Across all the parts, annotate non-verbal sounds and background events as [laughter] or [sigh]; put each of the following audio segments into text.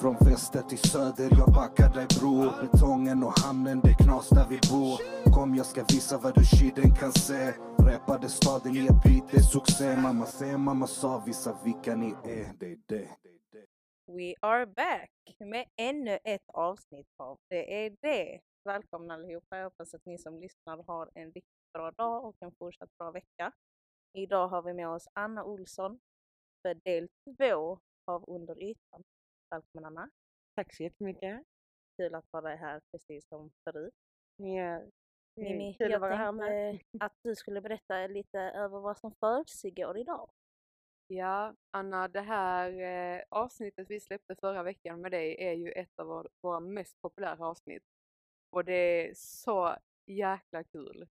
Från väster till söder, jag backar dig bror Betongen och hamnen, det är knas där vi bor Kom jag ska visa vad du shiden kan se Räpade staden i ett beat, det är succé Mamma säger, mamma sa, visa vilka ni är Det är det We are back med ännu ett avsnitt av Det är det. Välkomna allihopa. Jag hoppas att ni som lyssnar har en riktigt bra dag och en fortsatt bra vecka. Idag har vi med oss Anna Olsson för del två av Under ytan. Välkommen Anna. Tack så jättemycket. Kul att dig här precis som förut. Mimmi, att jag vara tänkte [laughs] att du skulle berätta lite över vad som försiggår idag. Ja, Anna, det här eh, avsnittet vi släppte förra veckan med dig är ju ett av vår, våra mest populära avsnitt. Och det är så jäkla kul.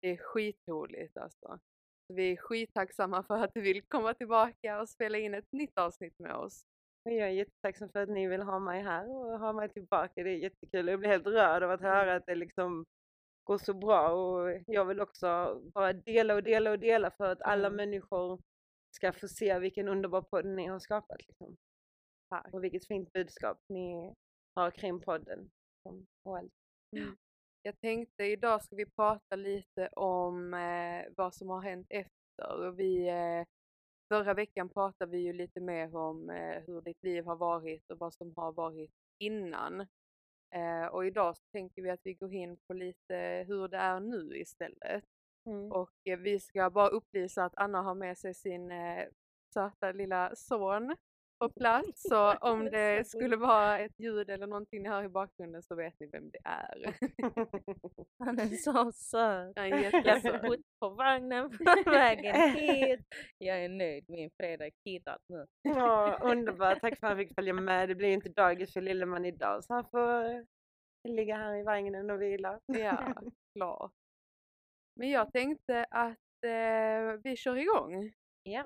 Det är skitroligt alltså. Så vi är skittacksamma för att du vill komma tillbaka och spela in ett nytt avsnitt med oss. Och Jag är jättetacksam för att ni vill ha mig här och ha mig tillbaka. Det är jättekul. Jag blir helt rörd av att höra att det liksom går så bra och jag vill också bara dela och dela och dela för att alla Mm. människor ska få se vilken underbar podd ni har skapat. Liksom. Tack. Och vilket fint budskap ni har kring podden. Som- Och allt. Jag tänkte idag ska vi prata lite om eh, vad som har hänt efter. Och Vi, eh, förra veckan pratade vi ju lite mer om eh, hur ditt liv har varit och vad som har varit innan. Eh, och idag så tänker vi att vi går in på lite hur det är nu istället. Mm. Och eh, vi ska bara upplysa att Anna har med sig sin eh, söta lilla son på plats. Så [laughs] om det skulle vara ett ljud eller någonting ni hör i bakgrunden så vet ni vem det är. [laughs] Han är så [laughs] söt. Han är Jag jättesöt. putt på vagnen på vägen hit. Jag är nöjd. Min fredag är kiddad nu. Ja, underbart. Tack för att han fick följa med. Det blir ju inte dagis för Lilleman idag så han får eh, ligga här i vagnen och vila. Ja, klart. Men jag tänkte att eh, vi kör igång. Ja.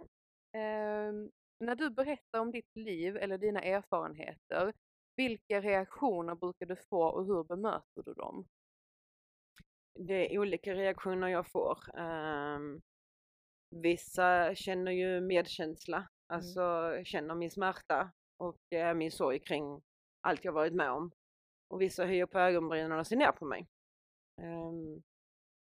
Ehm, när du berättar om ditt liv eller dina erfarenheter, vilka reaktioner brukar du få och hur bemöter du dem? Det är olika reaktioner jag får. Ehm, vissa känner ju medkänsla, alltså känner min smärta och eh, min sorg kring allt jag varit med om. Och vissa höjer på ögonbrynen och ser ner på mig. Ehm,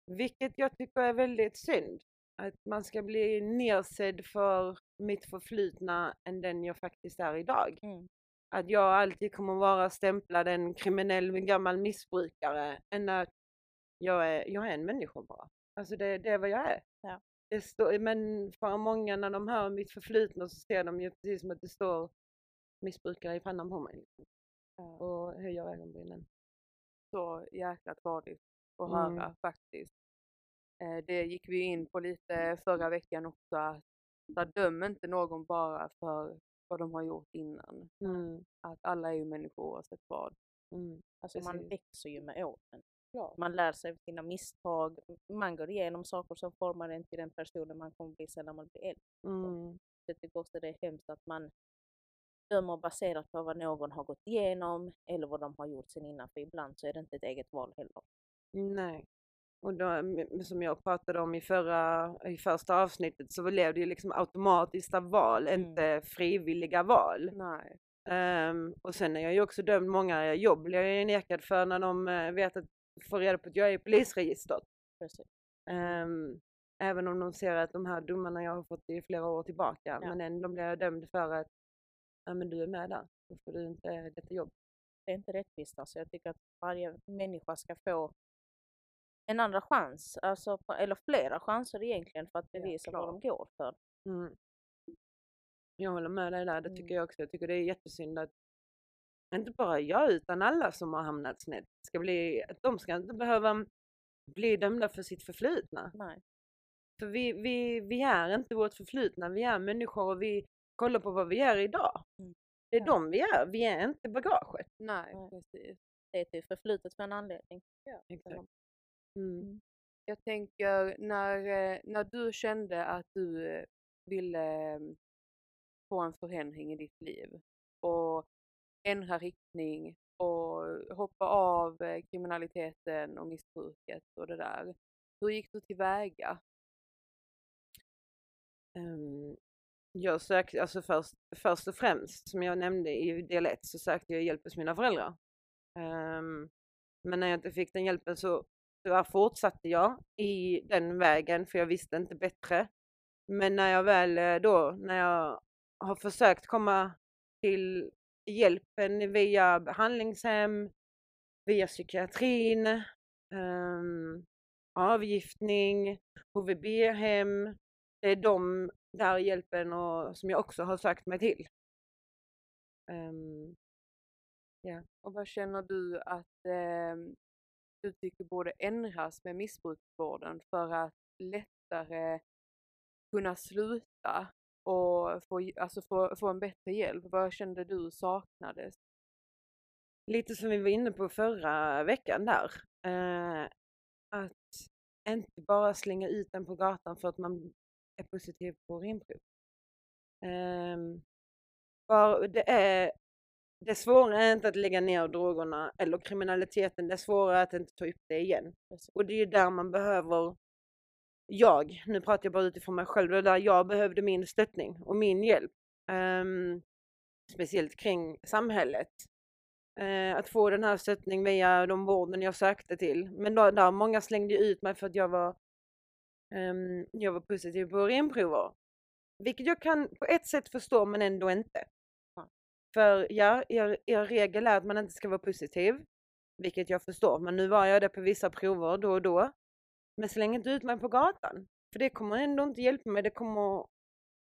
vilket jag tycker är väldigt synd. Att man ska bli nersedd för mitt förflutna än den jag faktiskt är idag. Mm. Att jag alltid kommer vara stämplad en kriminell gammal missbrukare än att jag är, jag är en människa bara. Alltså det, det är vad jag är. Ja. Det står, men för många när de hör mitt förflutna så ser de ju precis som att det står missbrukare i pannan på mig. Liksom. Och höjer ögonbrynen. Så jäkla tradigt att Mm. höra faktiskt. Eh, det gick vi in på lite förra veckan också, att där döm inte någon bara för vad de har gjort innan. Mm. Att alla är ju människor oavsett vad. Mm. Alltså man växer ju med åren. Ja. Man lär sig sina misstag. Man går igenom saker som formar en till den personen man kommer bli sen när man blir äldre. Mm. Jag tycker också det är hemskt att man dömer baserat på vad någon har gått igenom eller vad de har gjort sen innan. För ibland så är det inte ett eget val heller. Nej. Och då, som jag pratade om i, förra, i första avsnittet så blev det ju liksom automatiska val, Mm. inte frivilliga val. Ehm, och sen är jag ju också dömd många jobb blir jag ju nekad för när de eh, vet att, får reda på att jag är i polisregistret. Ehm, även om de ser att de här domarna jag har fått i flera år tillbaka, men ändå blir jag dömd för att ja, men du är med där, då får du inte detta jobb. Det är inte rättvist. Alltså. Jag tycker att varje människa ska få en andra chans. Alltså, eller flera chanser egentligen för att Ja, bevisa vad de går för. Mm. Jag håller med dig där, det Mm. tycker jag också. Jag tycker det är jättesynd att inte bara jag utan alla som har hamnat snett ska bli, att de ska inte behöva bli dömda för sitt förflutna. Nej. För vi, vi, vi är inte vårt förflutna, vi är människor och vi kollar på vad vi är idag. Mm. Det är Ja. de vi är, vi är inte bagaget. Nej, Nej. precis. Det är till förflutet för en anledning. Exakt. Mm. Jag tänker när, eh, när du kände att du eh, ville mm, få en förändring i ditt liv och ändra riktning och hoppa av eh, kriminaliteten och missbruket och det där. Hur gick du tillväga? Um, jag sökte, alltså först, först och främst som jag nämnde i del 1 så sökte jag hjälp hos mina föräldrar. Um, men när jag inte fick den hjälpen så tyvärr fortsatte jag i den vägen för jag visste inte bättre. Men när jag väl eh, då, när jag har försökt komma till hjälpen via behandlingshem, via psykiatrin, um, avgiftning, HVB-hem. Det är de där hjälpen och, som jag också har sökt mig till. Ehm, Och vad känner du att um, tycker borde ändras med missbruksvården för att lättare kunna sluta och få, alltså få, få en bättre hjälp? Vad kände du saknades? lite som vi var inne på förra veckan där. Eh, att inte bara slänga ut den på gatan för att man är positiv på urinprov. Eh, det, är, det svåra är inte att lägga ner drogerna eller kriminaliteten, det svåra är att inte ta upp det igen. Och det är ju där man behöver, jag, nu pratar jag bara utifrån mig själv, det är där jag behövde min stöttning och min hjälp. Ehm, speciellt kring samhället. Eh, att få den här stöttning via de vården jag sökte till. Men då, där många slängde ut mig för att jag var, ehm, jag var positiv på urinprover. Vilket jag kan på ett sätt förstå men ändå inte. För ja, er, er regel är att man inte ska vara positiv. Vilket jag förstår, men nu var jag det på vissa prover då och då. Men släng inte ut mig på gatan. För det kommer ändå inte hjälpa mig. Det kommer...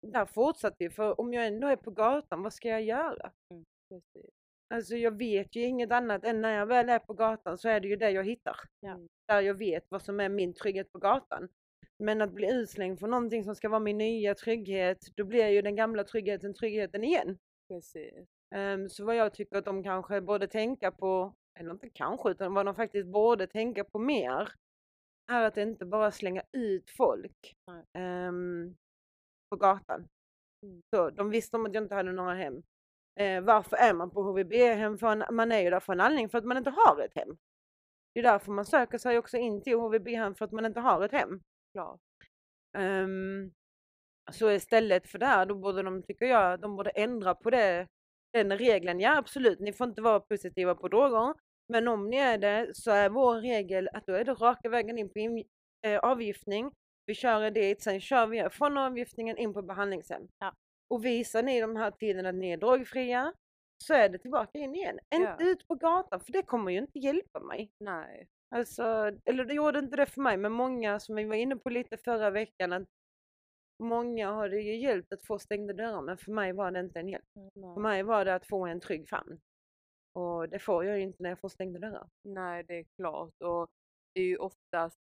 Där fortsatte det. För om jag ändå är på gatan, vad ska jag göra? Alltså jag vet ju inget annat än när jag väl är på gatan så är det ju det jag hittar. Ja. Där jag vet vad som är min trygghet på gatan. Men att bli utslängd från någonting som ska vara min nya trygghet, då blir ju den gamla tryggheten tryggheten igen. Precis. Ehm, så vad jag tycker att de kanske borde tänka på, eller inte kanske, utan vad de faktiskt borde tänka på mer, är att inte bara slänga ut folk ehm, på gatan. Mm. Så, de visste om att jag inte hade några hem. Eh, varför är man på HVB-hem? Man är ju där för en anledning, för att man inte har ett hem. Det är därför man söker sig också in till HVB-hem, för att man inte har ett hem. Klart. Ehm, så istället för det här, då borde de, tycker jag, de borde ändra på det, den regeln. Ja absolut, ni får inte vara positiva på droger. Men om ni är det så är vår regel att då är det raka vägen in på in, eh, avgiftning. Vi kör dit, sen kör vi från avgiftningen in på behandlingshem. Ja. Och visar ni de här tiden att ni är drogfria så är det tillbaka in igen. Ja. Inte ut på gatan för det kommer ju inte hjälpa mig. Nej. Alltså, eller det gjorde inte det för mig, men många som vi var inne på lite förra veckan, att många har det ju hjälpt att få stängda dörrar, men för mig var det inte en hjälp. För mig var det att få en trygg famn. Och det får jag ju inte när jag får stängda dörrar. Nej, det är klart. Och det är ju oftast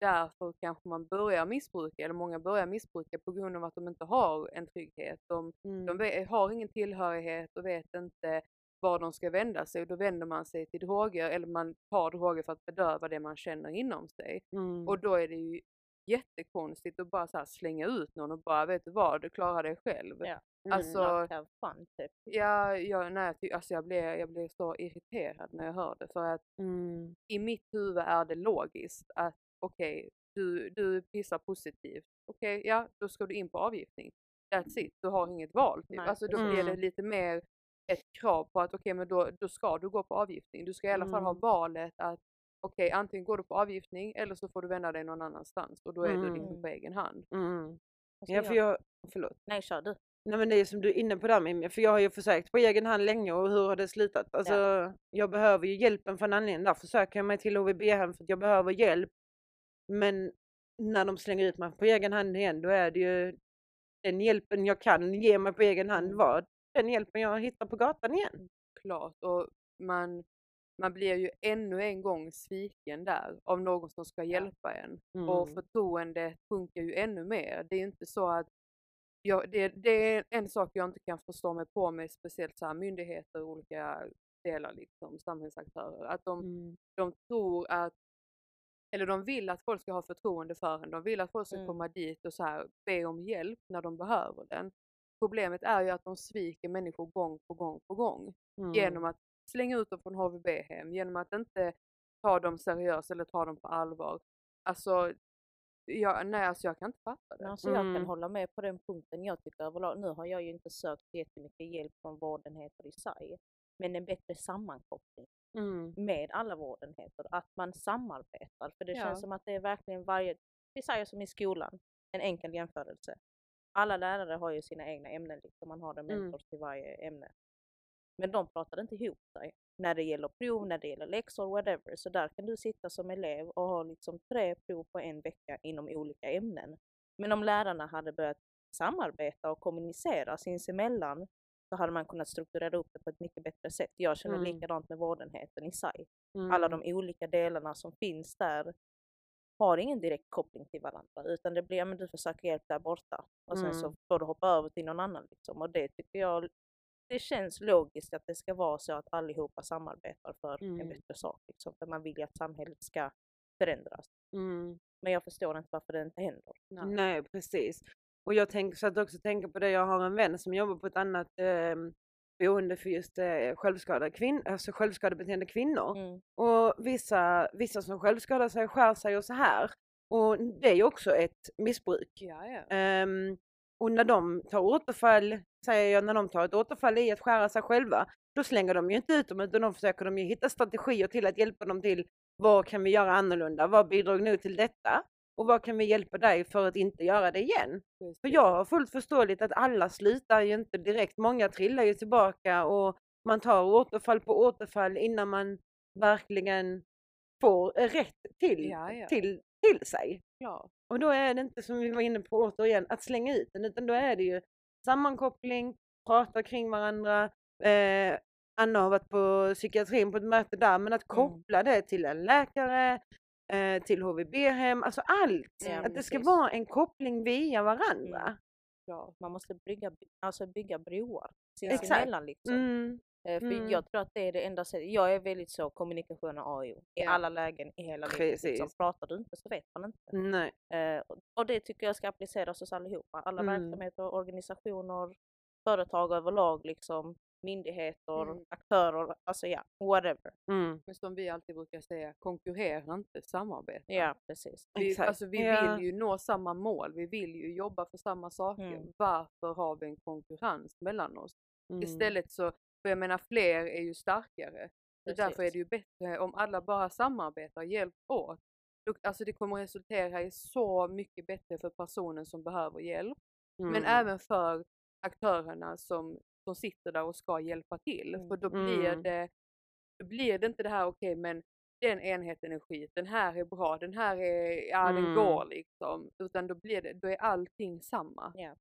därför kanske man börjar missbruka, eller många börjar missbruka på grund av att de inte har en trygghet. De, Mm. de har ingen tillhörighet och vet inte var de ska vända sig och då vänder man sig till droger eller man tar droger för att bedöva det man känner inom sig. Mm. Och då är det ju jättekonstigt att bara så slänga ut någon och bara vet du vad, du klarar dig själv. Ja. Alltså, have fun typ. ja, jag, nej, alltså jag, blev, jag blev så irriterad när jag hörde för att Mm. i mitt huvud är det logiskt att okej, du, du pissar positivt. Okej, ja, då ska du in på avgiftning. That's it, du har inget val. Typ. Nej, Alltså då blir det Mm. lite mer ett krav på att okej, men då, då ska du gå på avgiftning. Du ska i alla fall ha Mm. valet att okej, antingen går du på avgiftning eller så får du vända dig någon annanstans och då är du liksom Mm. på egen hand. Mm. Ja, för jag... förlåt. Nej, kör du. Nej men det är som du är inne på där Mimmi, för jag har ju försökt på egen hand länge och hur har det slutat? Alltså jag behöver ju hjälpen för en anledning, därför söker jag mig till HVB-hem för att jag behöver hjälp. Men när de slänger ut mig på egen hand igen då är det ju den hjälpen jag kan ge mig på egen hand Mm. var den hjälpen jag hittar på gatan igen. Klart. Och man, man blir ju ännu en gång sviken där av någon som ska hjälpa en. Och Mm. förtroendet sjunker ju ännu mer. Det är inte så att jag, det, det är en sak jag inte kan förstå mig på med speciellt så här myndigheter och olika delar, liksom, samhällsaktörer. Att de, Mm. de tror att, eller de vill att folk ska ha förtroende för en. De vill att folk ska Mm. komma dit och så här, be om hjälp när de behöver den. Problemet är ju att de sviker människor gång på gång på gång Mm. genom att slänga ut dem från HVB-hem, genom att inte ta dem seriöst eller ta dem på allvar. Alltså, jag, nej alltså jag kan inte fatta det. alltså jag kan Mm. hålla med på den punkten. Jag tycker överlag, nu har jag ju inte sökt jättemycket hjälp från vårdenheter i sig, men en bättre sammankoppling Mm. med alla vårdenheter, att man samarbetar. För det Ja. känns som att det är verkligen varje, vi säger som i skolan, en enkel jämförelse. Alla lärare har ju sina egna ämnen, liksom. man har en Mm. mentor till varje ämne. Men de pratar inte ihop sig när det gäller prov, när det gäller läxor, whatever. Så där kan du sitta som elev och ha liksom tre prov på en vecka inom olika ämnen. Men om lärarna hade börjat samarbeta och kommunicera sinsemellan så hade man kunnat strukturera upp det på ett mycket bättre sätt. Jag känner Mm. likadant med vårdenheten i sig. Mm. Alla de olika delarna som finns där har ingen direkt koppling till varandra utan det blir, men du får söka hjälp där borta och sen så Mm. får du hoppa över till någon annan liksom. Och det tycker jag, det känns logiskt att det ska vara så att allihopa samarbetar för en Mm. bättre sak liksom. För man vill ju att samhället ska förändras. Mm. Men jag förstår inte varför det inte händer. Nej. Nej, precis. Och jag tänker så att också tänka på det, jag har en vän som jobbar på ett annat eh, boende för just eh, självskadade kvin- alltså självskadebeteende kvinnor. Mm. Och vissa, vissa som självskadar sig skär sig och så här. Och det är ju också ett missbruk. Ja, ja. Ehm, och när de tar återfall, säger jag, när de tar ett återfall i att skära sig själva, då slänger de ju inte ut dem utan de försöker de ju hitta strategier till att hjälpa dem till vad kan vi göra annorlunda, vad bidrog nu till detta och vad kan vi hjälpa dig för att inte göra det igen. För Precis. jag har fullt förståeligt att alla slutar ju inte direkt, många trillar ju tillbaka och man tar återfall på återfall innan man verkligen får rätt till, Ja, ja. till, till sig. Klart. Och då är det inte som vi var inne på återigen att slänga ut den utan då är det ju sammankoppling, prata kring varandra. Eh, Anna har varit på psykiatrin på ett möte där men att koppla det till en läkare, eh, till HVB-hem, alltså allt. Ja, att det ska precis. vara en koppling via varandra. Klart. Man måste bygga, alltså bygga broar sinsemellan liksom. Mm. Eh, För Mm. jag tror att det är det enda sättet. Jag är väldigt så kommunikation och A och O i Ja. alla lägen i hela livet. Liksom. Pratar du inte så vet man inte. Nej. Eh, och- och det tycker jag ska appliceras hos allihopa. Alla Mm. verksamheter, organisationer, företag överlag liksom. Myndigheter, Mm. aktörer, alltså ja, whatever. Mm. Men som vi alltid brukar säga, konkurrera inte, samarbeta. Ja, precis. Vi, Exakt. alltså, vi Ja. vill ju nå samma mål, vi vill ju jobba för samma saker. Mm. Varför har vi en konkurrens mellan oss? Mm. Istället så, för jag menar fler är ju starkare. Så därför är det ju bättre om alla bara samarbetar, hjälps åt. Alltså det kommer resultera i så mycket bättre för personen som behöver hjälp. Men Mm. även för aktörerna som, som sitter där och ska hjälpa till. Mm. För då blir, Mm. det, då blir det inte det här, okej men den enheten är skit, den här är bra, den här är, ja den Mm. går liksom. Utan då blir det, då är allting samma. Ja.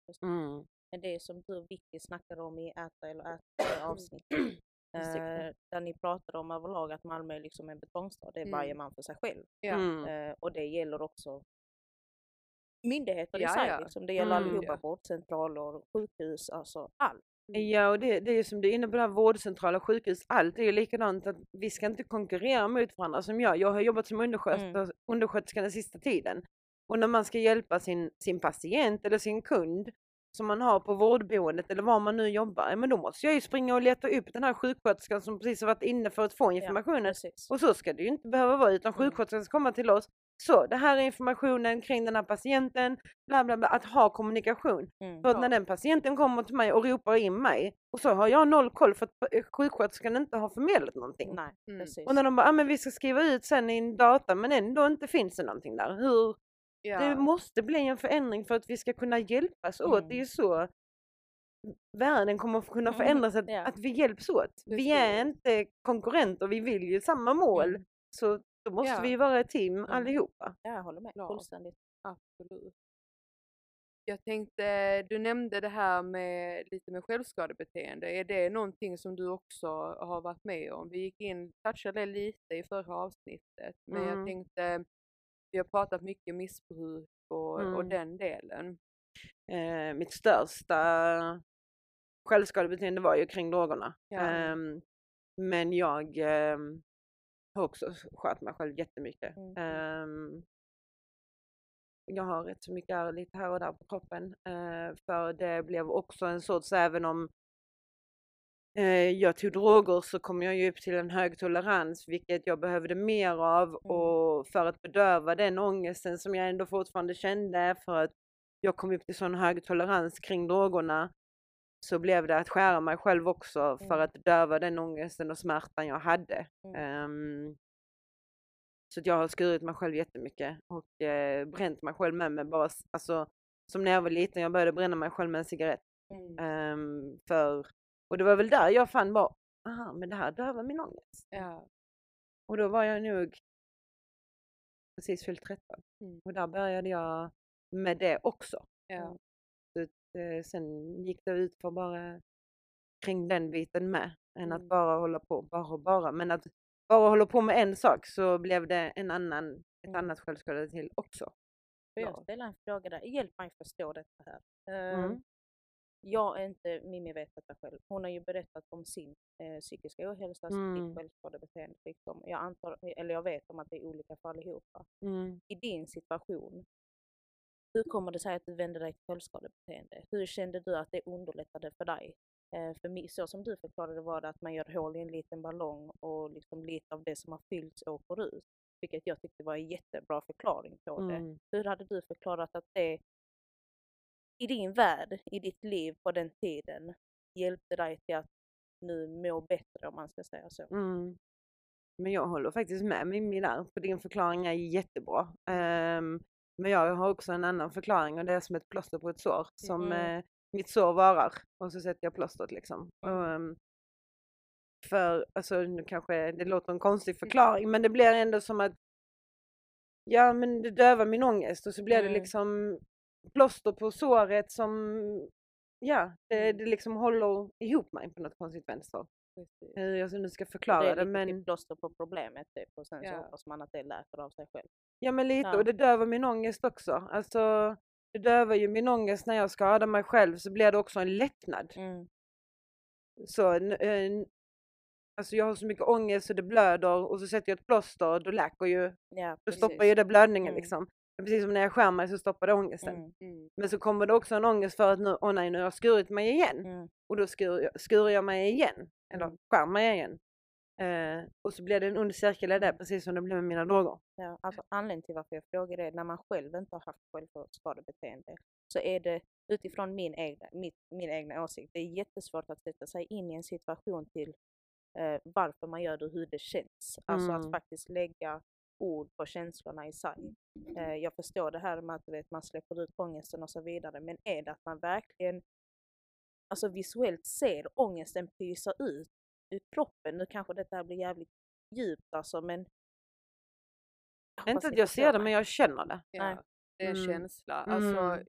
Men det är som du Vicky snackade om i Äta eller Äta avsnitt. [clears throat] Ursäkta. Eh, där ni pratade om överlag att Malmö är liksom en betongstad. Det är Mm. varje man för sig själv. Ja. Mm. Eh, och det gäller också myndigheter i Ja, sig. ja. Liksom. Det gäller Mm. allihopa, Ja. vårdcentraler, sjukhus, alltså allt. Ja, och det, det är som du är inne på, där, vårdcentraler, sjukhus, allt är ju likadant. att Vi ska inte konkurrera mot varandra som jag. Jag har jobbat som undersköterska, Mm. undersköterska den sista tiden. Och när man ska hjälpa sin, sin patient eller sin kund som man har på vårdboendet eller var man nu jobbar, ja, men då måste jag ju springa och leta upp den här sjuksköterskan som precis har varit inne för att få informationen. Precis. Och så ska det ju inte behöva vara utan Mm. sjuksköterskan ska komma till oss. Så, det här är informationen kring den här patienten, bla bla bla, att ha kommunikation. Mm. För att när den patienten kommer till mig och ropar in mig och så har jag noll koll för att eh, sjuksköterskan inte har förmedlat någonting. Nej, Mm. Och när de bara, ah, men vi ska skriva ut sen i en data men ändå inte finns det någonting där. Hur? Ja. Det måste bli en förändring för att vi ska kunna hjälpas åt. Det är ju så världen kommer att kunna Mm, förändras, att, ja. att vi hjälps åt. Vi är inte konkurrenter, vi vill ju samma mål. Mm. Så då måste Ja. vi vara ett team allihopa. Ja, jag håller med. Fullständigt. Absolut. Jag tänkte, du nämnde det här med lite med självskadebeteende. Är det någonting som du också har varit med om? Vi gick in, touchade det lite i förra avsnittet, men jag Mm. tänkte, vi har pratat mycket missbruk och, och Mm. den delen. Eh, mitt största självskadebeteende var ju kring drogerna. Ja. Ehm, men jag ehm, har också skört mig själv jättemycket. Mm. Ehm, jag har rätt så mycket ärr lite här och där på kroppen. eh, för det blev också en sorts, även om eh, jag tog droger så kom jag ju upp till en hög tolerans vilket jag behövde mer av Mm. och för att bedöva den ångesten som jag ändå fortfarande kände för att jag kom upp till sån hög tolerans kring drogerna så blev det att skära mig själv också för Mm. att döva den ångesten och smärtan jag hade. Ehm, så jag har skurit mig själv jättemycket och eh, bränt mig själv med mig bara, alltså som när jag var liten, jag började bränna mig själv med en cigarett. Ehm, för, och det var väl där jag fann bara, aha men det här dövar min ångest. Ja. Och då var jag nog precis fyllt 13. Mm. Och där började jag med det också. Ja. Så, eh, sen gick det ut för bara kring den biten med. Än att Mm. bara hålla på, bara och bara. Men att bara hålla på med en sak så blev det en annan, ett Mm. annat självskade till också. Får jag Ja. ställa en fråga där? Hjälp mig förstå detta här. Ehm, Mm. Jag är inte Mimmi vet detta själv. Hon har ju berättat om sin eh, psykiska ohälsa, Mm. sitt självskadebeteende. Liksom. Jag, antar, eller jag vet om att det är olika för allihopa. Mm. I din situation, hur kommer det sig att du vände dig till självskadebeteende? Hur kände du att det underlättade för dig? Eh, för mig, så som du förklarade var det att man gör hål i en liten ballong och liksom lite av det som har fyllts åker ut. Vilket jag tyckte var en jättebra förklaring på det. Mm. Hur hade du förklarat att det i din värld, i ditt liv på den tiden hjälpte dig till att nu må bättre om man ska säga så? Mm. Men jag håller faktiskt med Mimmi där, för din förklaring är jättebra. Ehm, men jag har också en annan förklaring och det är som ett plåster på ett sår. Som Mm. eh, mitt sår varar och så sätter jag plåstret liksom. Mm. Ehm, för, alltså nu kanske det låter en konstig förklaring men det blir ändå som att Ja men det dövar min ångest och så blir det Mm. liksom plåster på såret som Ja, det, Mm. det liksom håller ihop mig på något konstigt vänster. Hur jag nu ska det förklara är det lite men plåster på problemet typ och sen så Ja. hoppas man att det läker av sig själv. Ja men lite Ja. och det dövar min ångest också. Alltså det dövar ju min ångest när jag skadar mig själv så blir det också en lättnad. Mm. Så, eh, alltså jag har så mycket ångest så det blöder och så sätter jag ett plåster då läker ju, Ja, då stoppar ju det blödningen Mm. liksom. Precis som när jag skär mig så stoppar det ångesten. Mm. Mm. Men så kommer det också en ångest för att nu, åh nej nu har jag skurit mig igen. Mm. Och då skurir jag, skurir jag mig igen. Eller Mm. skär mig igen. Eh, och så blir det en ond cirkel i det precis som det blev med mina droger. Ja, alltså anledningen till varför jag frågar det är när man själv inte har haft självskadebeteende så är det utifrån min egna, mitt, min egna åsikt, det är jättesvårt att sätta sig in i en situation till eh, varför man gör det och hur det känns. Alltså att Mm. faktiskt lägga ord på känslorna i sig. Eh, jag förstår det här med att vet, man släpper ut ångesten och så vidare men är det att man verkligen alltså visuellt ser ångesten pysa ut ur kroppen. Nu kanske detta här blir jävligt djupt alltså men hoppas Inte att jag ser det men jag känner det. Nej. Ja, det är en Mm. känsla. Alltså, Mm.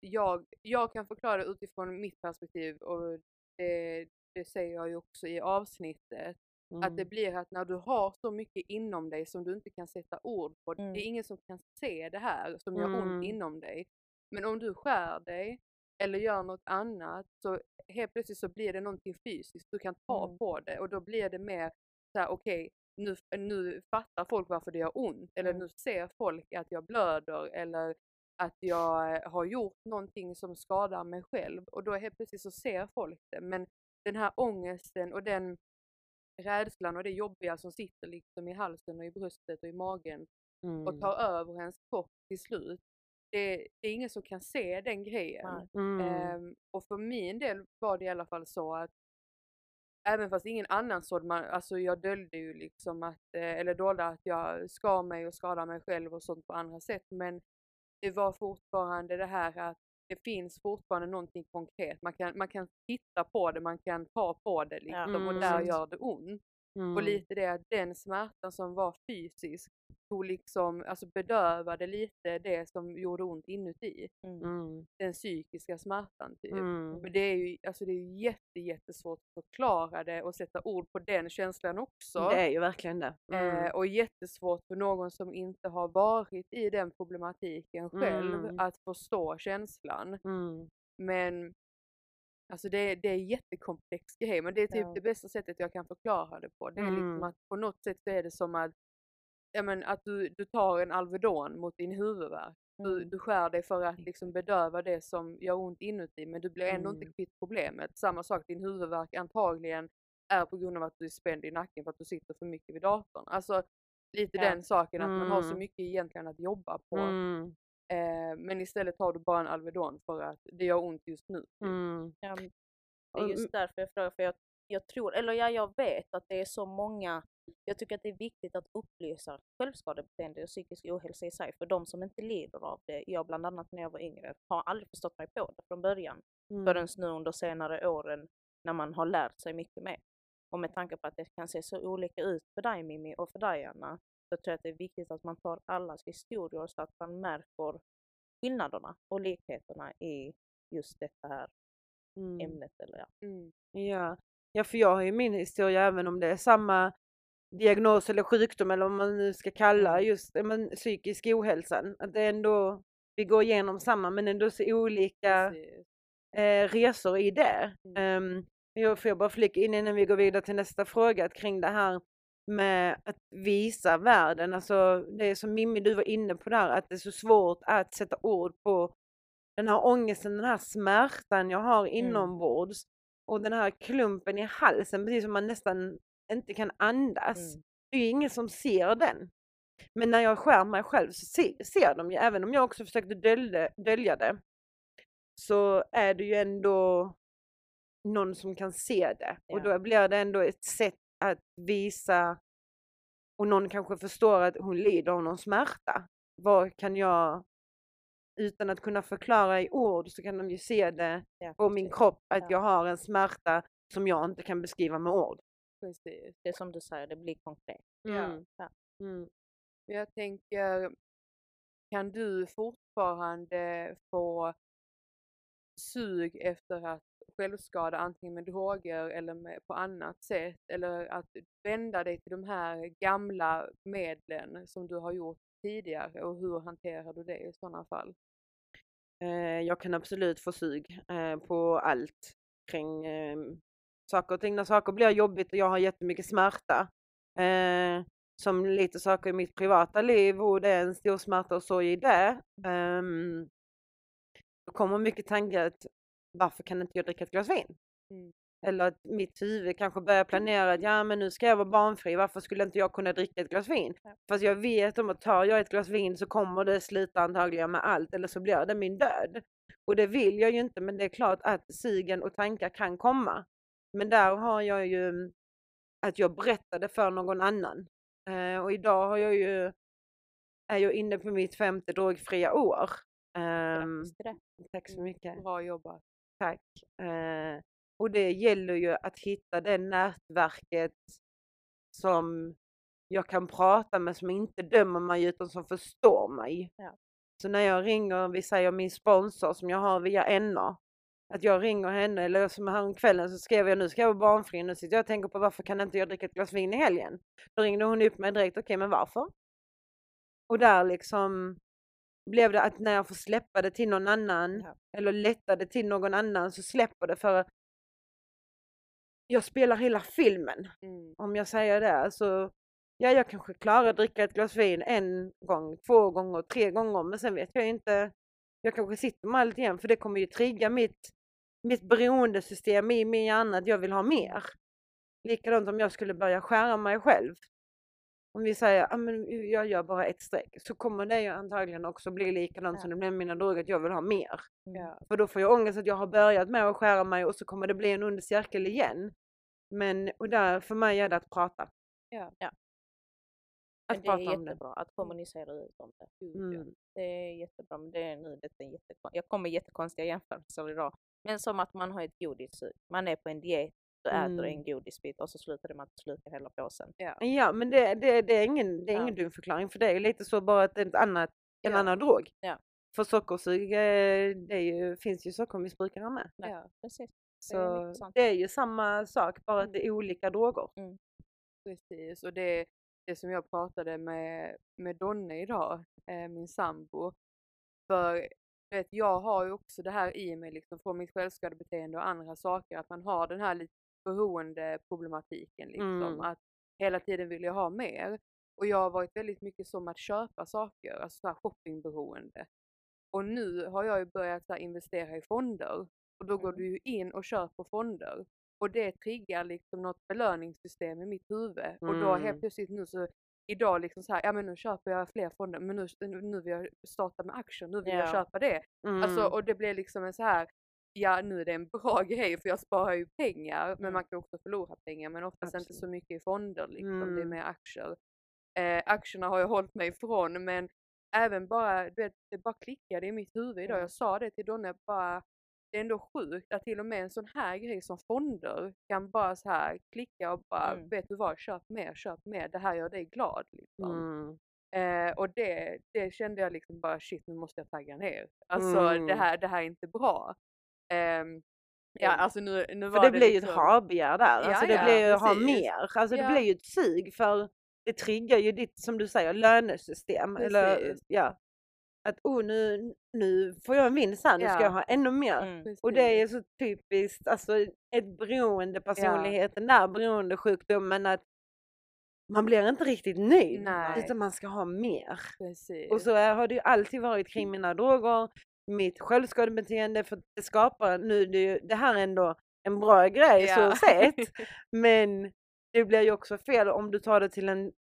jag, jag kan förklara utifrån mitt perspektiv och det, det säger jag ju också i avsnittet. Att det Mm. blir att när du har så mycket inom dig som du inte kan sätta ord på. Mm. Det är ingen som kan se det här som gör ont Mm. inom dig. Men om du skär dig eller gör något annat så helt plötsligt så blir det någonting fysiskt. Du kan ta Mm. på det och då blir det mer så här: okej nu, nu fattar folk varför det gör ont eller Mm. nu ser folk att jag blöder eller att jag har gjort någonting som skadar mig själv och då helt plötsligt så ser folk det. Men den här ångesten och den rädslan och det jobbiga som sitter liksom i halsen och i bröstet och i magen och Mm. tar över ens kropp till slut. Det, det är ingen som kan se den grejen. Mm. Ehm, och för min del var det i alla fall så att även fast ingen annan såg man, alltså jag döljde ju liksom att, eh, eller dolde att jag skar mig och skadade mig själv och sånt på andra sätt men det var fortfarande det här att det finns fortfarande någonting konkret. Man kan, man kan titta på det, man kan ta på det liksom, och där Mm. gör det ont. Mm. Och lite det att den smärtan som var fysisk tog liksom, alltså bedövade lite det som gjorde ont inuti. Mm. Mm. Den psykiska smärtan typ. Mm. Men det är ju alltså det är jätte, jättesvårt att förklara det och sätta ord på den känslan också. Det är ju verkligen det. Mm. Eh, och jättesvårt för någon som inte har varit i den problematiken själv Mm. att förstå känslan. Men alltså det, det är en jättekomplex grej men det är typ Ja. det bästa sättet jag kan förklara det på. Det är liksom Mm. att på något sätt så är det som att, ja, men, att du, du tar en Alvedon mot din huvudvärk Du, Mm. du skär dig för att liksom bedöva det som gör ont inuti men du blir ändå inte Mm. kvitt problemet. Samma sak, din huvudvärk antagligen är på grund av att du är spänd i nacken för att du sitter för mycket vid datorn. Alltså lite Ja. den saken att man har så Mm. mycket egentligen att jobba på. Eh, men istället tar du bara en Alvedon för att det gör ont just nu. Mm. Ja, det är just därför jag frågar, för jag, jag tror, eller ja, jag vet att det är så många, jag tycker att det är viktigt att upplysa självskadebeteende och psykisk ohälsa i sig för de som inte lider av det. Jag bland annat när jag var yngre har aldrig förstått mig på det från början Mm. förrän nu under senare åren när man har lärt sig mycket mer. Och med tanke på att det kan se så olika ut för dig Mimmi och för dig Anna så tror jag att det är viktigt att man tar allas historier så att man märker skillnaderna och likheterna i just detta här Mm. ämnet. Eller ja. Mm. Ja. ja, för jag har ju min historia även om det är samma diagnos eller sjukdom eller vad man nu ska kalla Mm. just men, psykisk ohälsan. Att det är ändå, vi går igenom samma men ändå så olika eh, resor i det. Mm. Um, jag får jag bara flika in innan vi går vidare till nästa fråga kring det här med att visa världen. Alltså det är som Mimmi du var inne på där att det är så svårt att sätta ord på den här ångesten, den här smärtan jag har inombords och den här klumpen i halsen precis som man nästan inte kan andas. Mm. Det är ju ingen som ser den. Men när jag skär mig själv så se, ser de ju, även om jag också försökte dölja, dölja det, så är det ju ändå någon som kan se det. Och Ja. då blir det ändå ett sätt att visa och någon kanske förstår att hon lider av någon smärta. Vad kan jag, utan att kunna förklara i ord så kan de ju se det Ja, på min kropp att Ja. jag har en smärta som jag inte kan beskriva med ord. Precis. Det är som du säger, det blir konkret. Mm. Ja. Mm. Jag tänker, kan du fortfarande få sug efter att självskada antingen med droger eller med, på annat sätt eller att vända dig till de här gamla medlen som du har gjort tidigare och hur hanterar du det i sådana fall? Eh, jag kan absolut få sug eh, på allt kring eh, saker och ting. När saker blir jobbigt och jag har jättemycket smärta, som lite saker i mitt privata liv och det är en stor smärta och sorg i det, ehm, då kommer mycket tankar att varför kan inte jag dricka ett glas vin? Mm. Eller att mitt huvud kanske börjar planera att ja men nu ska jag vara barnfri, varför skulle inte jag kunna dricka ett glas vin? Ja. Fast jag vet om att tar jag ett glas vin så kommer det sluta antagligen med allt eller så blir det min död. Och det vill jag ju inte men det är klart att sugen och tankar kan komma. Men där har jag ju att jag berättade för någon annan. Eh, och idag har jag ju, är jag inne på mitt femte drogfria år. Det. tack så mycket. Bra jobbat. Tack. Eh, och det gäller ju att hitta det nätverket som jag kan prata med, som inte dömer mig utan som förstår mig. Ja. Så när jag ringer, vi säger min sponsor som jag har via NA, att jag ringer henne, eller som häromkvällen så skrev jag nu ska jag vara barnfri, nu sitter jag och tänker på varför kan inte jag dricka ett glas vin i helgen? Då ringde hon upp mig direkt, okej men varför? Och där liksom blev det att när jag får släppa det till någon annan Ja. eller lätta det till någon annan så släpper det för jag spelar hela filmen Mm. om jag säger det. Alltså, ja, jag kanske klarar att dricka ett glas vin en gång, två gånger, tre gånger men sen vet jag inte. Jag kanske sitter med allt igen för det kommer ju trigga mitt, mitt beroendesystem i min hjärna att jag vill ha mer. Likadant om jag skulle börja skära mig själv. Om vi säger att jag gör bara ett streck så kommer det ju antagligen också bli likadant Ja. som det blev med mina droger att jag vill ha mer. Mm. Ja. För då får jag ångest att jag har börjat med att skära mig och så kommer det bli en ond cirkel igen. Men och där, för mig är det att prata. Ja. Ja. Att Men det är prata det. jättebra att kommunicera ut om det. Mm. Det är jättebra, men det är nu det är jättekon... Jag kommer jättekonstiga jämförelser idag. Men som att man har ett godissug. Man är på en diet, du äter Mm. en godisbit och så slutar det med att du slukar hela påsen. Ja, men det, det, det är ingen, det är Ja. ingen dum förklaring för det är lite så bara att det är ett annat, en Ja. annan drog. Ja. För sockersug, eh, det ju, finns ju sockermissbrukare med. Ja. Precis. Så Det är det är ju samma sak, bara att det är olika droger. Precis, och det, det som jag pratade med, med Donne idag, eh, min sambo. För vet, jag har ju också det här i mig liksom, från mitt självskadebeteende och andra saker, att man har den här lite beroendeproblematiken. Liksom, Mm. Att hela tiden vill jag ha mer. Och jag har varit väldigt mycket som att köpa saker, alltså så här shoppingberoende. Och nu har jag ju börjat så investera i fonder. Och då går Mm. du ju in och köper fonder. Och det triggar liksom något belöningssystem i mitt huvud. Och då Mm. helt plötsligt nu så idag liksom så här, ja men nu köper jag fler fonder men nu, nu vill jag starta med aktier, nu vill jag Ja. köpa det. Mm. Alltså, och det blir liksom en så här, ja nu är det en bra [laughs] grej för jag sparar ju pengar men Mm. man kan också förlora pengar men oftast inte så Absolut. mycket i fonder liksom, det är Mm. mer aktier. Eh, aktierna har jag hållit mig ifrån men även bara, du vet, det bara klickade i mitt huvud idag. Mm. Jag sa det till Donne bara, det är ändå sjukt att till och med en sån här grej som fonder kan bara så här klicka och bara, Mm. vet du vad, köp mer, köp mer, det här gör dig glad. Liksom. Mm. Eh, och det, det kände jag liksom bara shit nu måste jag tagga ner. Alltså Mm. det, här, det här är inte bra. Ehm, ja alltså nu, nu För var det blir ju ett liksom- ha-begär där. Alltså Ja, det ja, blir ju ha precis. mer. Alltså det Ja. blir ju ett sug för det triggar ju ditt, som du säger, lönesystem. Eller ja. Att oh nu, nu får jag en vinst här, nu ska Ja. jag ha ännu mer. Mm. Och det är så typiskt, alltså ett beroende personligheten där, beroendesjukdomen att man blir inte riktigt nöjd Nej. utan man ska ha mer. Precis. Och så har det ju alltid varit kring mina droger, mitt självskadebeteende för det skapar, nu det, är ju- det här är ändå en bra grej Ja. så sett, [laughs] men det blir ju också fel om du tar det till en,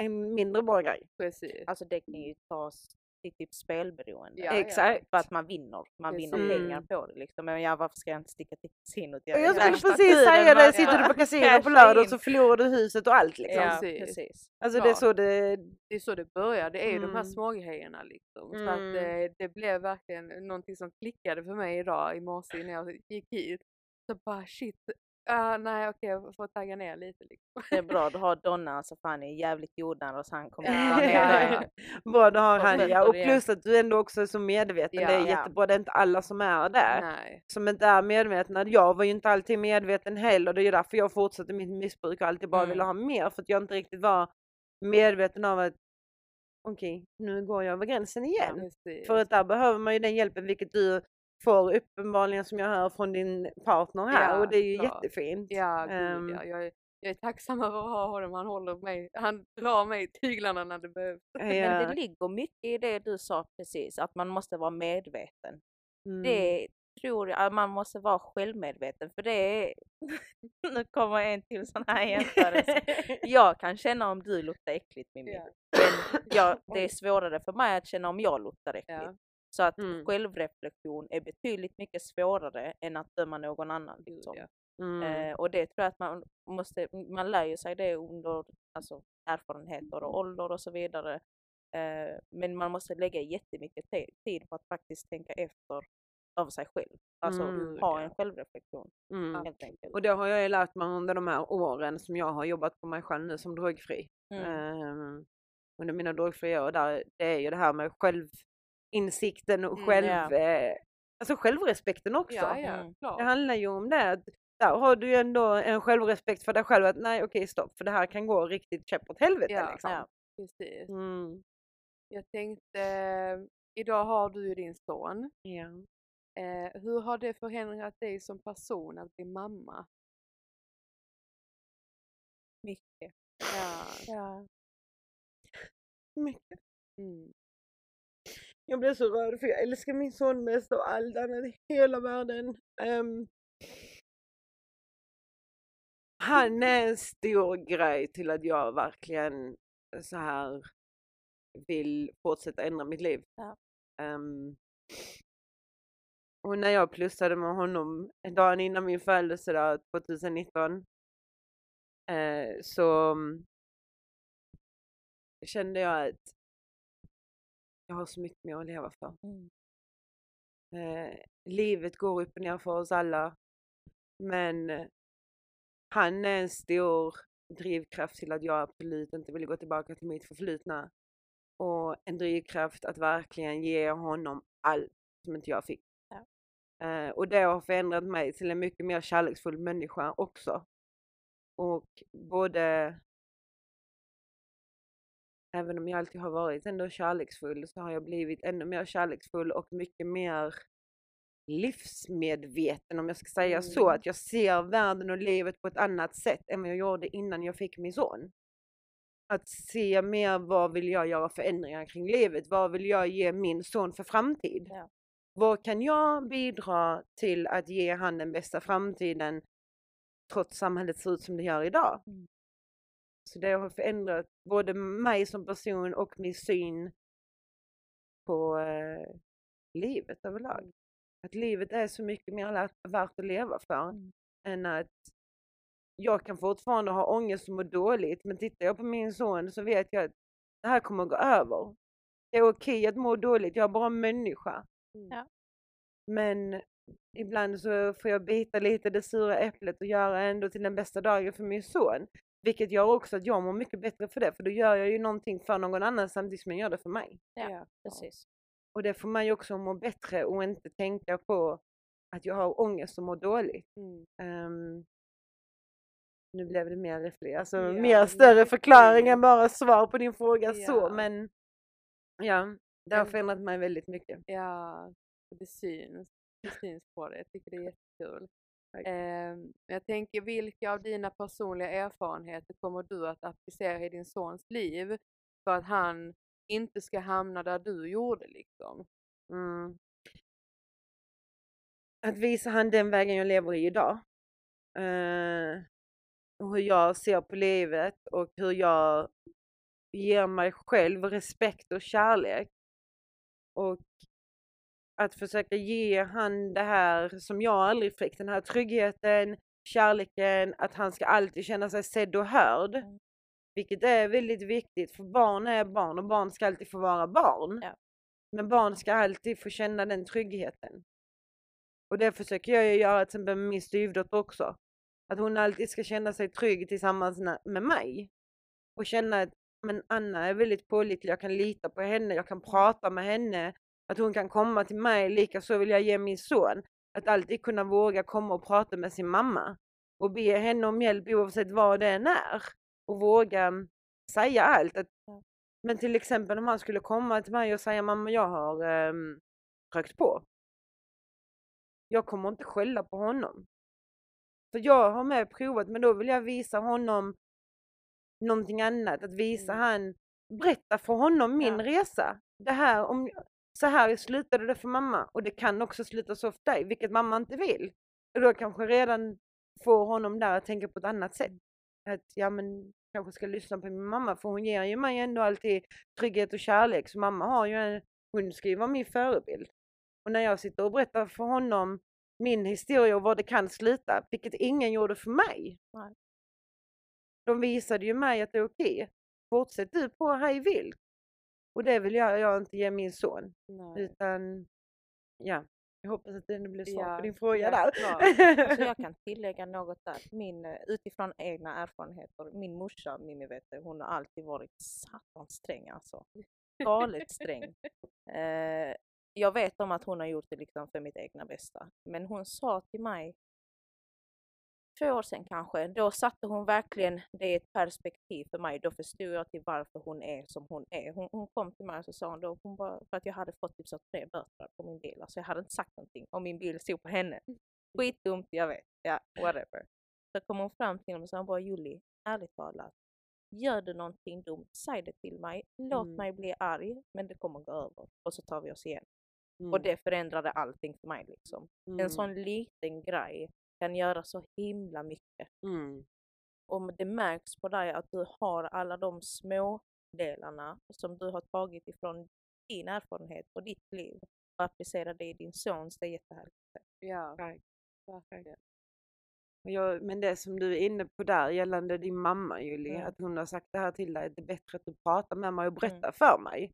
en mindre bra grej. Precis. Alltså det kan ju tas till typ spelberoende. Ja. Exakt. För att man vinner. Man vinner Precis. pengar på det liksom. Men ja, varför ska jag inte sticka till kasinot? Jag är skulle precis säga det, sitter du på casino [laughs] på lördag in. så förlorar du huset och allt liksom. Ja, Precis. precis. Alltså det är så det, Det är så det börjar, det är ju de här Mm. små grejerna liksom. Så att Mm. eh, det blev verkligen någonting som klickade för mig idag i morse när jag gick hit. Så bara shit, ah, nej okej jag får tagga ner lite liksom. Det är bra, du har [laughs] Donna alltså fan är jävligt jordnära så han kommer Ja, ta ner ja, ja. [laughs] [laughs] bra du har Och han ja. Och plus att du ändå också är så medveten, det är Ja. jättebra, det är inte alla som är det. Nej. som inte är medvetna. Jag var ju inte alltid medveten heller. Det är ju därför jag fortsatte mitt missbruk och alltid bara Mm. ville ha mer. För att jag inte riktigt var medveten av att okej, nu går jag över gränsen igen. Precis. För att där behöver man ju den hjälpen vilket du får uppenbarligen som jag hör från din partner här Ja, och det är ju klart. jättefint. Ja, Ehm. ja. Jag, är, jag är tacksam över att ha honom. Han håller mig, han drar mig i tyglarna när det behövs. Men Ja. det ligger mycket i det du sa precis, att man måste vara medveten. Mm. Det tror jag, man måste vara självmedveten för det är, [laughs] nu kommer en till sån här jämförelse. [laughs] Jag kan känna om du luktar äckligt Mimmi. Ja. Men jag, det är [laughs] svårare för mig att känna om jag luktar äckligt. Ja. Så att Mm. självreflektion är betydligt mycket svårare än att döma någon annan. Liksom. ja. Mm. Eh, och det tror jag att man måste, man lär ju sig det under alltså, erfarenheter och ålder och så vidare. Eh, men man måste lägga jättemycket te- tid på att faktiskt tänka efter över sig själv. Alltså Mm, ha ja. en självreflektion Mm. helt enkelt. Och det har jag ju lärt mig under de här åren som jag har jobbat på mig själv nu som drogfri. Mm. Ehm, under mina drogfria år där, det är ju det här med självinsikten och Mm, själv, ja. eh, alltså självrespekten också. Ja, ja, Mm. Det handlar ju om det. Där har du ju ändå en självrespekt för dig själv att nej okej stopp för det här kan gå riktigt käpp åt helvete Ja, liksom. ja. Precis. Mm. Jag tänkte, idag har du ju din son. Ja. Eh, hur har det förändrat dig som person att bli mamma? Mycket. Ja. Ja. Mycket. Mm. Jag blir så rörd för jag älskar min son mest av allt annat i hela världen. Ehm, han är en stor grej till att jag verkligen så här vill fortsätta ändra mitt liv. Ja. Ehm, och när jag plussade med honom dagen innan min födelsedag 2019 eh, så kände jag att jag har så mycket mer att leva för. Mm. Eh, livet går upp och ner för oss alla. Men eh, han är en stor drivkraft till att jag absolut inte vill gå tillbaka till mitt förflutna. Och en drivkraft att verkligen ge honom allt som inte jag fick. Ja. Eh, och det har förändrat mig till en mycket mer kärleksfull människa också. Och både Även om jag alltid har varit ändå kärleksfull så har jag blivit ännu mer kärleksfull och mycket mer livsmedveten om jag ska säga så. Mm. Att jag ser världen och livet på ett annat sätt än vad jag gjorde innan jag fick min son. att se mer vad vill jag göra för ändringar kring livet? Vad vill jag ge min son för framtid? Ja. Vad kan jag bidra till att ge han den bästa framtiden trots samhället ser ut som det gör idag? Mm. Så det har förändrat både mig som person och min syn på eh, livet överlag. Att livet är så mycket mer värt att leva för Mm. än att jag kan fortfarande ha ångest och må dåligt men tittar jag på min son så vet jag att det här kommer att gå över. Det är okej att må dåligt, jag är bara en människa. Mm. Ja. Men ibland så får jag bita lite det sura äpplet och göra ändå till den bästa dagen för min son. Vilket gör också att jag mår mycket bättre för det, för då gör jag ju någonting för någon annan samtidigt som jag gör det för mig. Ja, precis. Och det får mig också att må bättre och inte tänka på att jag har ångest och mår dåligt. Mm. Ehm, nu blev det mer refle- alltså Ja, mer större förklaring än bara svar på din fråga så, Ja. men ja, det har förändrat mig väldigt mycket. Ja, det syns. Det syns på det. Jag tycker det är jättekul. Ehm, jag tänker, vilka av dina personliga erfarenheter kommer du att applicera i din sons liv för att han inte ska hamna där du gjorde liksom? Mm. Att visa han den vägen jag lever i idag. Eh, och hur jag ser på livet och hur jag ger mig själv respekt och kärlek. Och att försöka ge han det här som jag aldrig fick, den här tryggheten, kärleken, att han ska alltid känna sig sedd och hörd. Mm. Vilket är väldigt viktigt för barn är barn och barn ska alltid få vara barn. Ja. Men barn ska alltid få känna den tryggheten. Och det försöker jag ju göra till exempel med min styvdotter också. Att hon alltid ska känna sig trygg tillsammans med mig. Och känna att men Anna är väldigt pålitlig, jag kan lita på henne, jag kan prata med henne. Att hon kan komma till mig, likaså vill jag ge min son. Att alltid kunna våga komma och prata med sin mamma. Och be henne om hjälp oavsett vad det än är. Och våga mm, säga allt. Att, men till exempel om han skulle komma till mig och säga mamma jag har um, rökt på. Jag kommer inte skälla på honom. För jag har med provat men då vill jag visa honom någonting annat. Att visa Mm. han, berätta för honom min Ja. resa. Det här, om, så här slutade det för mamma och det kan också sluta så för dig, vilket mamma inte vill. Och då kanske redan få honom där att tänka på ett annat sätt. Att ja men kanske ska lyssna på min mamma för hon ger ju mig ändå alltid trygghet och kärlek. Så mamma har ju en, hon ska ju vara min förebild. Och när jag sitter och berättar för honom min historia och var det kan sluta, vilket ingen gjorde för mig. Nej. De visade ju mig att det är okej. Fortsätt du på hej vilt. Och det vill jag, jag inte ge min son. Nej. Utan ja, jag hoppas att det nu blir svar Ja, på din fråga ja, där. Alltså jag kan [laughs] tillägga något där. Min, eh, utifrån egna erfarenheter. Min morsa, Mimmi vet du, hon har alltid varit satans sträng alltså. Galet sträng. Eh, jag vet om att hon har gjort det liksom för mitt egna bästa. Men hon sa till mig två år sedan kanske, då satte hon verkligen det i ett perspektiv för mig. Då förstod jag till varför hon är som hon är. Hon, hon kom till mig och så sa hon då, hon bara, för att jag hade fått typ så tre böter på min bil. Alltså jag hade inte sagt någonting och min bil stod på henne. Skitdumt, jag vet. Ja, whatever. Så kom hon fram till mig och sa hon bara Julie, ärligt talat. Gör du någonting dumt, säg det till mig. Låt Mm. mig bli arg, men det kommer gå över. Och så tar vi oss igen. Mm, Och det förändrade allting för mig liksom. mm, En sån liten grej kan göra så himla mycket. mm, Och det märks på dig att du har alla de små delarna som du har tagit ifrån din erfarenhet och ditt liv och applicerar det i din sons. Det är jättehärligt. Ja, verkligen. Jag, men det som du är inne på där gällande din mamma Julie, Mm. att hon har sagt det här till dig, att det är bättre att du pratar med mig och Mm. berättar för mig.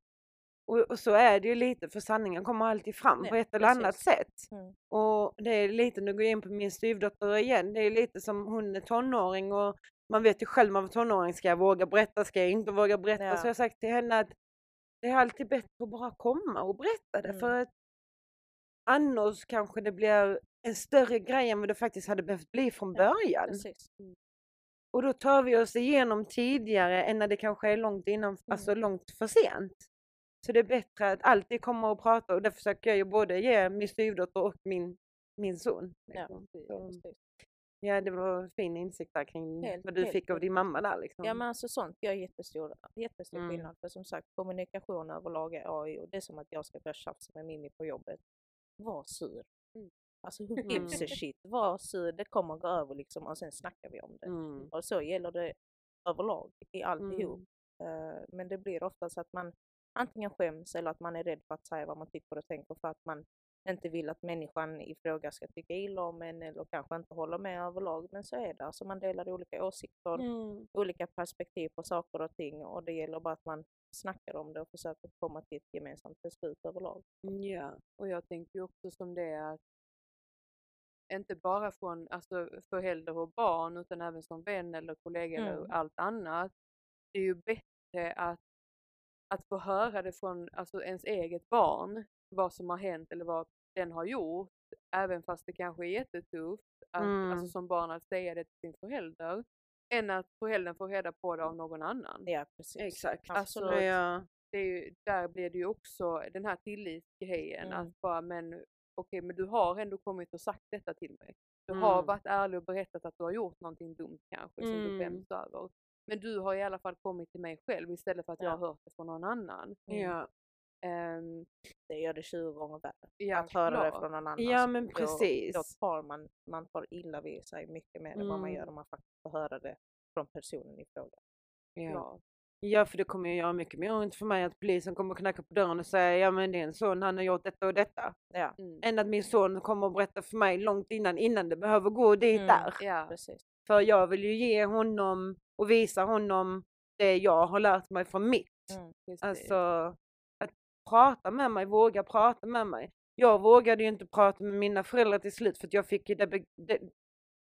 Och, och så är det ju lite, för sanningen kommer alltid fram på Ja, ett eller annat precis. sätt. Mm. Och det är lite, nu går jag in på min styvdotter igen, det är lite som hon är tonåring och man vet ju själv man var tonåring, ska jag våga berätta, ska jag inte våga berätta? Ja. Så jag har sagt till henne att det är alltid bättre att bara komma och berätta det Mm. för att annars kanske det blir en större grej än vad det faktiskt hade behövt bli från Ja, början. Precis. Och då tar vi oss igenom tidigare än när det kanske är långt innan, alltså Mm. långt för sent. Så det är bättre att alltid komma och prata och det försöker jag ju både ge min styvdotter och min, min son. Ja, liksom. Precis. Ja, det var fin insikt där kring Helt- vad du helt fick av din mamma där liksom. Ja men alltså sånt gör jättestor, jättestor Mm. skillnad. För som sagt kommunikation överlag är AI och det är som att jag ska börja tjafsa med Mimmi på jobbet. Var sur. Mm. Alltså who gives a Mm. shit. Var sur, det kommer gå över liksom och sen snackar vi om det. Mm. Och så gäller det överlag i alltihop. Mm. Eh, Men det blir ofta så att man antingen skäms eller att man är rädd för att säga vad man tycker och tänker för att man inte vill att människan i fråga ska tycka illa om en eller kanske inte håller med överlag. Men så är det, alltså man delar olika åsikter, Mm. olika perspektiv på saker och ting och det gäller bara att man snackar om det och försöker komma till ett gemensamt beslut överlag. Ja. Och jag tänker ju också som det är att inte bara från alltså, förälder och barn utan även som vän eller kollega Mm. eller allt annat. Det är ju bättre att, att få höra det från alltså, ens eget barn, vad som har hänt eller vad den har gjort, även fast det kanske är jättetufft att, Mm. alltså, som barn att säga det till sin förälder, än att föräldern får reda på det av någon annan. Ja precis. Exakt. Absolut. Så jag, det är ju, där blir det ju också den här tillitsgrejen. Mm. Att bara, men okej, men du har ändå kommit och sagt detta till mig. Du har Mm. varit ärlig och berättat att du har gjort någonting dumt kanske som du Mm. skäms över. Men du har i alla fall kommit till mig själv istället för att jag Ja. har hört det från någon annan. ja. Ehm, Det gör det 20 gånger värre. ja, att höra det från någon annan. Ja, men då- precis. Då tar man, man tar illa vid sig mycket mer än vad man Mm. gör om man faktiskt får höra det från personen i fråga. Ja. ja, för det kommer ju göra mycket mer ont för mig att polisen kommer knacka på dörren och säga ja men en son, han har gjort detta och detta. Ja, Mm. Än att min son kommer och berätta för mig långt innan, innan det behöver gå dit Mm. där. Ja, precis. För jag vill ju ge honom och visa honom det jag har lärt mig från mitt. Mm. Alltså att prata med mig, våga prata med mig. Jag vågade ju inte prata med mina föräldrar till slut för att jag fick det, det,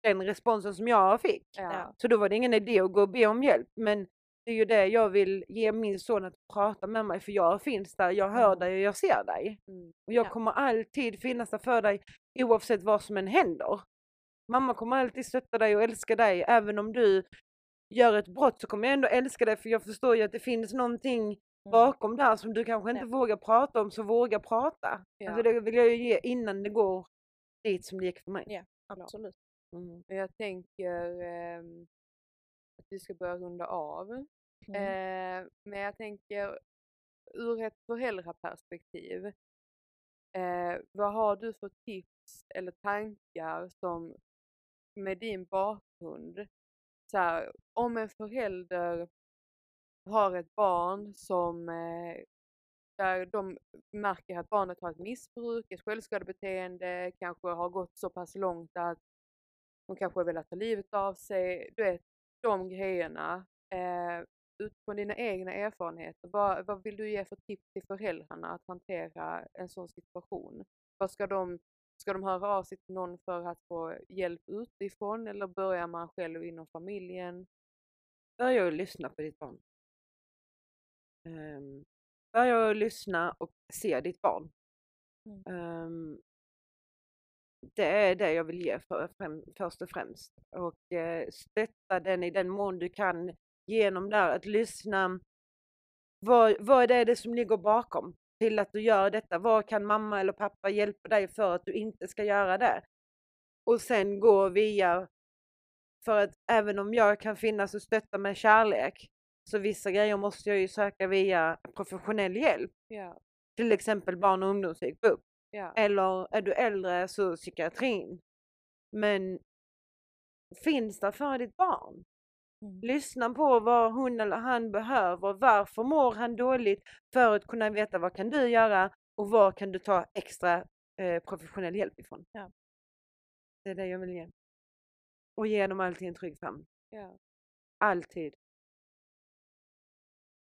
den responsen som jag fick. ja. Så då var det ingen idé att gå och be om hjälp. Men det är ju det jag vill ge min son att prata med mig för jag finns där, jag hör Mm. dig och jag ser dig. Mm. Och jag Ja. kommer alltid finnas där för dig oavsett vad som än händer. Mamma kommer alltid stötta dig och älska dig även om du gör ett brott så kommer jag ändå älska dig för jag förstår ju att det finns någonting Mm. bakom där som du kanske inte Ja. vågar prata om så våga prata. Ja. Alltså det vill jag ju ge innan det går dit som det gick för mig. Ja, absolut. Mm. Jag tänker ehm, att vi ska börja runda av. Mm. Eh, men jag tänker ur ett föräldraperspektiv. Eh, vad har du för tips eller tankar som med din bakgrund? Så här, om en förälder har ett barn som eh, där de märker att barnet har ett missbruk, ett självskadebeteende, kanske har gått så pass långt att de kanske har velat ta livet av sig. Du vet, de grejerna. Eh, utifrån dina egna erfarenheter, vad, vad vill du ge för tips till föräldrarna att hantera en sån situation? Vad ska de, ska de höra av sig till någon för att få hjälp utifrån eller börjar man själv inom familjen? Börja att lyssna på ditt barn. Um, börja att lyssna och se ditt barn. Mm. Ehm, det är det jag vill ge för, främ, först och främst. Och eh, stötta den i den mån du kan genom där att lyssna. Vad, vad är det som ligger bakom till att du gör detta? Vad kan mamma eller pappa hjälpa dig för att du inte ska göra det? Och sen gå via, för att även om jag kan finnas och stötta med kärlek så vissa grejer måste jag ju söka via professionell hjälp. Ja, Till exempel barn och ungdomspsyk, BUP. ja, Eller är du äldre så psykiatrin. Men finns där för ditt barn. Mm. Lyssna på vad hon eller han behöver. Varför mår han dåligt? För att kunna veta vad kan du göra och var kan du ta extra eh, professionell hjälp ifrån. Ja. Det är det jag vill ge. Och ge dem alltid en trygg famn. ja. Alltid.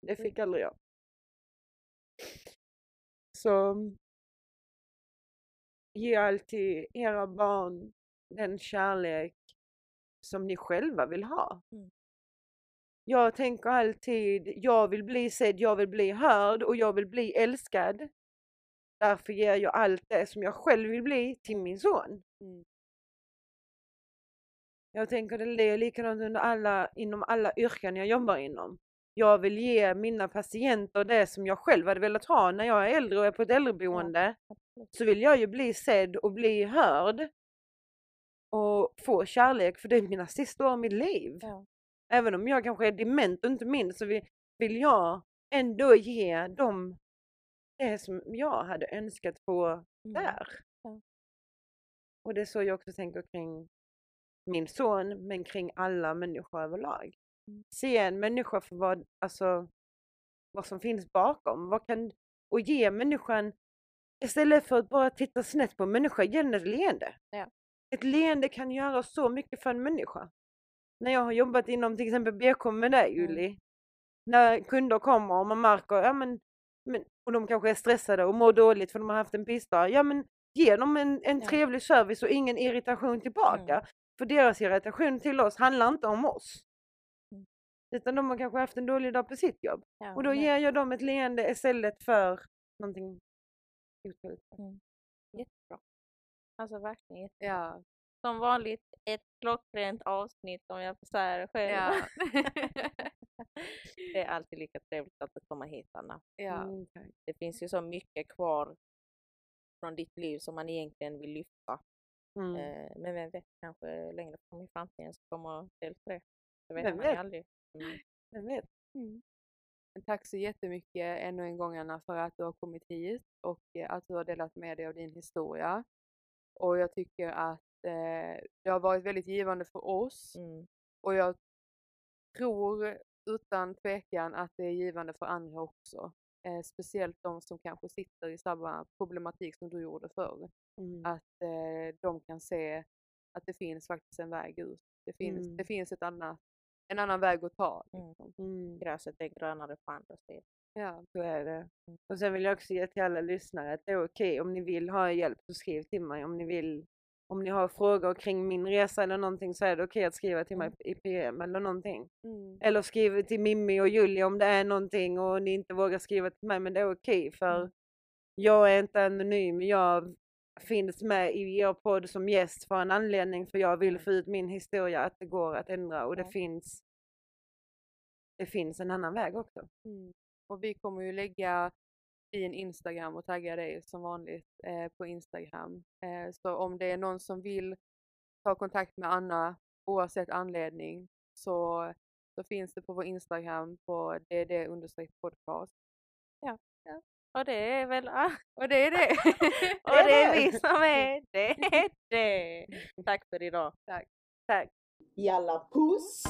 Det fick aldrig jag. Så ge alltid era barn den kärlek som ni själva vill ha. Mm. Jag tänker alltid, jag vill bli sedd, jag vill bli hörd och jag vill bli älskad. Därför ger jag allt det som jag själv vill bli till min son. Mm. Jag tänker det är likadant under alla, inom alla yrken jag jobbar inom. Jag vill ge mina patienter det som jag själv hade velat ha när jag är äldre och är på ett äldreboende. absolut. Så vill jag ju bli sedd och bli hörd. Och få kärlek för det är mina sista år i mitt liv. Ja. Även om jag kanske är dement och inte minns så vill, jag ändå ge dem det som jag hade önskat få Mm. där. Ja. Och det är så jag också tänker kring min son men kring alla människor överlag. Mm. Se en människa för vad, alltså, vad som finns bakom. Vad kan, och ge människan, istället för att bara titta snett på en människa, ge den ett leende. Ja. Ett leende kan göra så mycket för en människa. När jag har jobbat inom till exempel BK med dig Mm. Julie. När kunder kommer och man märker, ja men, men och de kanske är stressade och mår dåligt för de har haft en pissdag. Ja men ge dem en, en Ja. trevlig service och ingen irritation tillbaka. Mm. För deras irritation till oss handlar inte om oss. Mm. Utan de har kanske haft en dålig dag på sitt jobb. Ja, Och då men- ger jag dem ett leende istället för någonting otroligt. Alltså verkligen jättebra. Ja. Som vanligt ett klockrent avsnitt om jag får säga det själv. Ja. [laughs] [laughs] det är alltid lika trevligt att du kommer hit Anna. ja. Mm. Det finns ju så mycket kvar från ditt liv som man egentligen vill lyfta. Mm. Eh, men vem vet, kanske längre fram i framtiden så kommer del tre. Det vet Vem man vet? aldrig. Mm. Vem vet? Men Tack så jättemycket ännu en gång Anna för att du har kommit hit och eh, att du har delat med dig av din historia. Och jag tycker att eh, det har varit väldigt givande för oss Mm. och jag tror utan tvekan att det är givande för andra också. Eh, speciellt de som kanske sitter i samma problematik som du gjorde förr. Mm. Att eh, de kan se att det finns faktiskt en väg ut. Det finns, Mm. det finns ett annat, en annan väg att ta. Mm. Liksom. Mm. Gräset är grönare på andra sidan. Ja. Så är det. Och sen vill jag också ge till alla lyssnare att det är okej om ni vill ha hjälp så skriv till mig. Om ni vill om ni har frågor kring min resa eller någonting så är det okej att skriva till mig i PM eller någonting. Mm. Eller skriv till Mimmi och Julia om det är någonting och ni inte vågar skriva till mig men det är okej för Mm. jag är inte anonym. Jag finns med i er podd som gäst för en anledning för jag vill få ut min historia att det går att ändra och det finns det finns en annan väg också. Mm. Och vi kommer ju lägga din Instagram och tagga dig som vanligt eh, på Instagram. Eh, så om det är någon som vill ta kontakt med Anna oavsett anledning så, så finns det på vår Instagram på dd-podcast. Och det är väl ah, [laughs] Och det är det! [laughs] och det är vi som är [laughs] det. det. Tack för idag. Tack! Jalla puss!